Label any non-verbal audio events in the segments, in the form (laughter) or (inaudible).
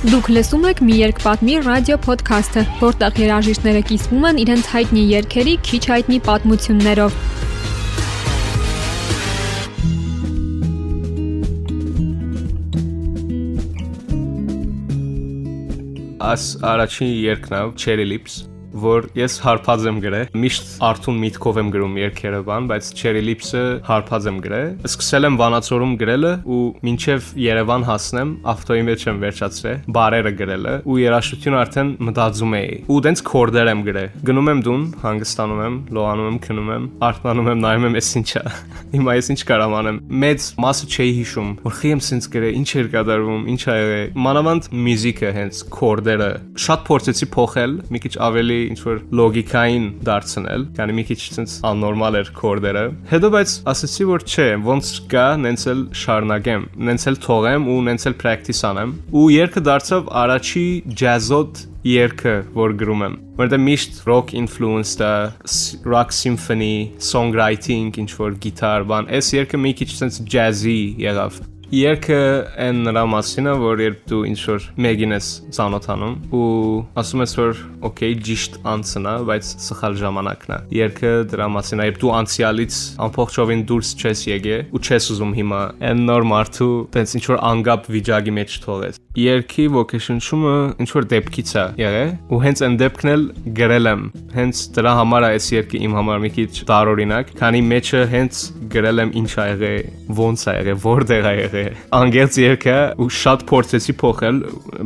Դուք լսում եք մի երկպատմի ռադիո ոդքասթը, որտեղ երաժիշտները կիսվում են իրենց հայտնի երգերի քիչ հայտնի պատմություններով։ Աս առաջին երկն է Cherry Lips որ ես հարբած եմ գրել։ Միշտ արթուն միտքով եմ գրում երկերը բան, բայց Cherry Lips-ը հարբած եմ գրել։ Սկսել եմ Վանաձորում գրելը ու մինչև Երևան հասնեմ, ավտոյի մեջ եմ վերջացրել բարերը գրելը ու երաժշտությունը արդեն մտածում էի։ Ու դենց կորդեր եմ գրել։ Գնում եմ դուն, հանգստանում եմ, լողանում եմ, քնում եմ, արթնանում եմ, նայում եմ, էս ինչա։ (laughs) Հիմա ես ինչ կարամ անեմ։ Մեծ մասը չէի հիշում, որ խի եմ սենց գրել, ինչ էր կատարվում, ինչ ա եղել։ Մանավանդ մյուզիկը հենց կորդերը շատ փորձեցի փոխել, մի քիչ ավելի ինչ որ լոգիկային դարձնել, քանի մի քիչ ցենց աննորմալ էր կորդերը։ Հետո բայց ասացի որ չէ, ոնց կա, նենց էլ շարունակեմ, նենց էլ թողեմ ու նենց էլ practice անեմ։ Ու երգը դարձավ առաջի ջազոտ երգը, որ գրում եմ, որտեղ միշտ rock influenced rock symphony, songwriting, ինչ որ գիտար բան։ Այս երգը մի քիչ sense jazzy եղավ Երկը այն նրա մասին է, որ երբ դու ինչ որ մեկին ես ծանոթանում ու ասում ես որ օքեյ ճիշտ անցն է, բայց սխալ ժամանակն է։ Երկը դրա մասին է, երբ դու անցյալից ամբողջովին դուրս չես եկե ու չես ուզում հիմա այն նոր մարդու տենց ինչ որ անգապ վիճակի մեջ թողես։ Երկի ոգեշնչումը ինչ որ դեպքից է եղել ու հենց այն դեպքն էլ գրել եմ։ Հենց դրա համար է այս երկը իմ համար մի քիչ տարօրինակ, քանի մեջը հենց գրել եմ ինչ ա եղել, ոնց ա եղել, որտեղ ա եղել անգերց երկը ու շատ փորձեցի փոխել,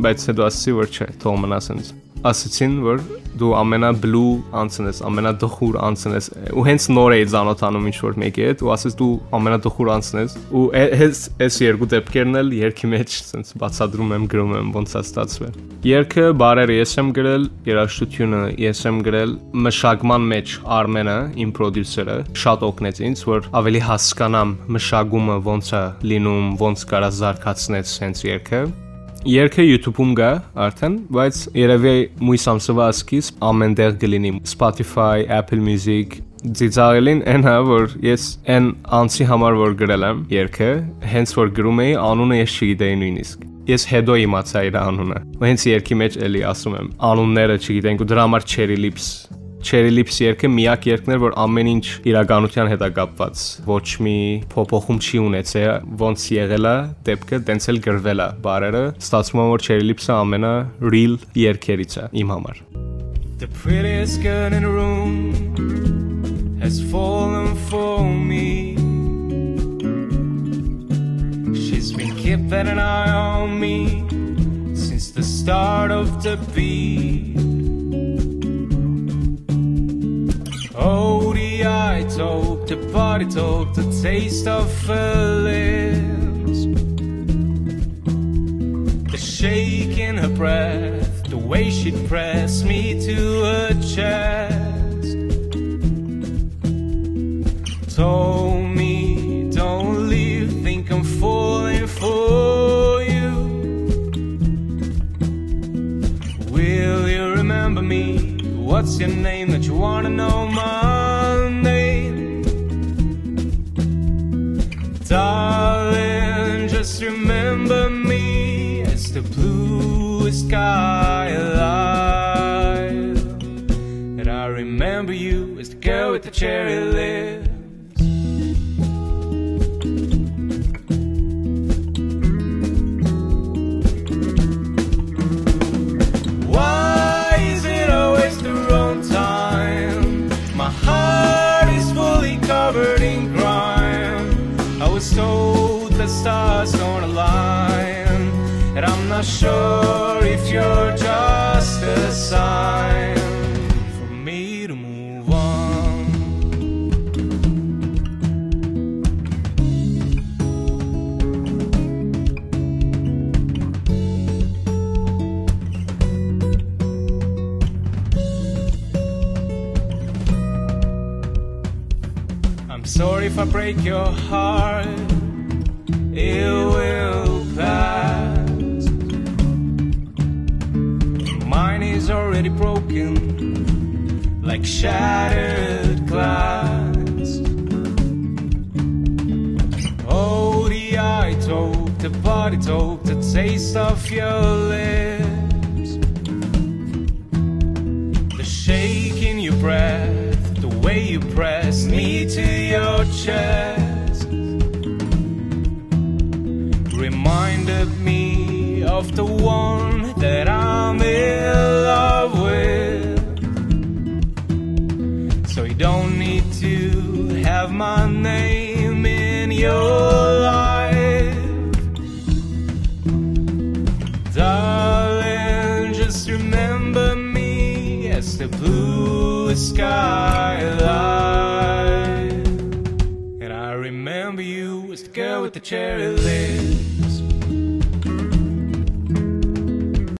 բայց հետո ասացի որ չէ, թող մնա սենց ասացին, որ դու ամենաբլու անցն ես, ամենադխուր անցն ես ու հենց նոր էի ճանոթանում ինչ որ մեկի հետ ու ասես դու ամենադխուր անցն ես ու հենց այս երկու դեպքերն էլ երկի մեջ ցենց բացադրում եմ գրում եմ ոնց է ստացվել Երկը բարերը ես եմ գրել, երաժշտությունը ես եմ գրել, մշակման մեջ Արմենը, իմ պրոդյուսերը, շատ օգնեց ինձ, որ ավելի հասկանամ մշակումը ոնց է լինում, ոնց կարա զարգացնել սենց երկը Երկը YouTube-ում գա արդեն, բայց երևի մույս ամսվա սկիզբ ամենտեղ կլինի. Spotify, Apple Music, ծիծաղելին այն հա որ ես այն անցի համար որ գրել եմ երկը, հենց որ գրում էի անունը ես չգիտեի նույնիսկ ես հետո իմացա իր անունը։ Ու հենց երկի մեջ էլի ասում եմ, անունները չգիտենք ու դրա համար Cherry Lips Cherry Lips երգը միակ երգն էր, որ ամեն ինչ իրականության հետ է կապված։ Ոչ մի փոփոխում չի ունեցել, ոնց եղել է դեպքը, տենց էլ գրվել է բարերը։ Ստացվում է, որ Cherry Lips-ը ամենա real երգերից է իմ համար։ The prettiest girl in the room has fallen for me. She's been keeping an eye on me since the start of the beat. The body talk, the taste of her lips. The shake in her breath, the way she'd press me to her chest. Told me, don't leave, think I'm falling for you. Will you remember me? What's your name that you wanna know my just remember me as the bluest sky alive. And I remember you as the girl with the cherry lips. Why is it always the wrong time? My heart is fully covered in crime. I was told the stars sure if you're just a sign for me to move on. I'm sorry if I break your heart. It already broken, like shattered glass. Oh, the eye talk, the body talk, the taste of your lips, the shake in your breath, the way you press me to your chest, reminded me of the one that I'm in love my name in your life. Darling, just remember me as the blue skyline. And I remember you as the girl with the cherry lips.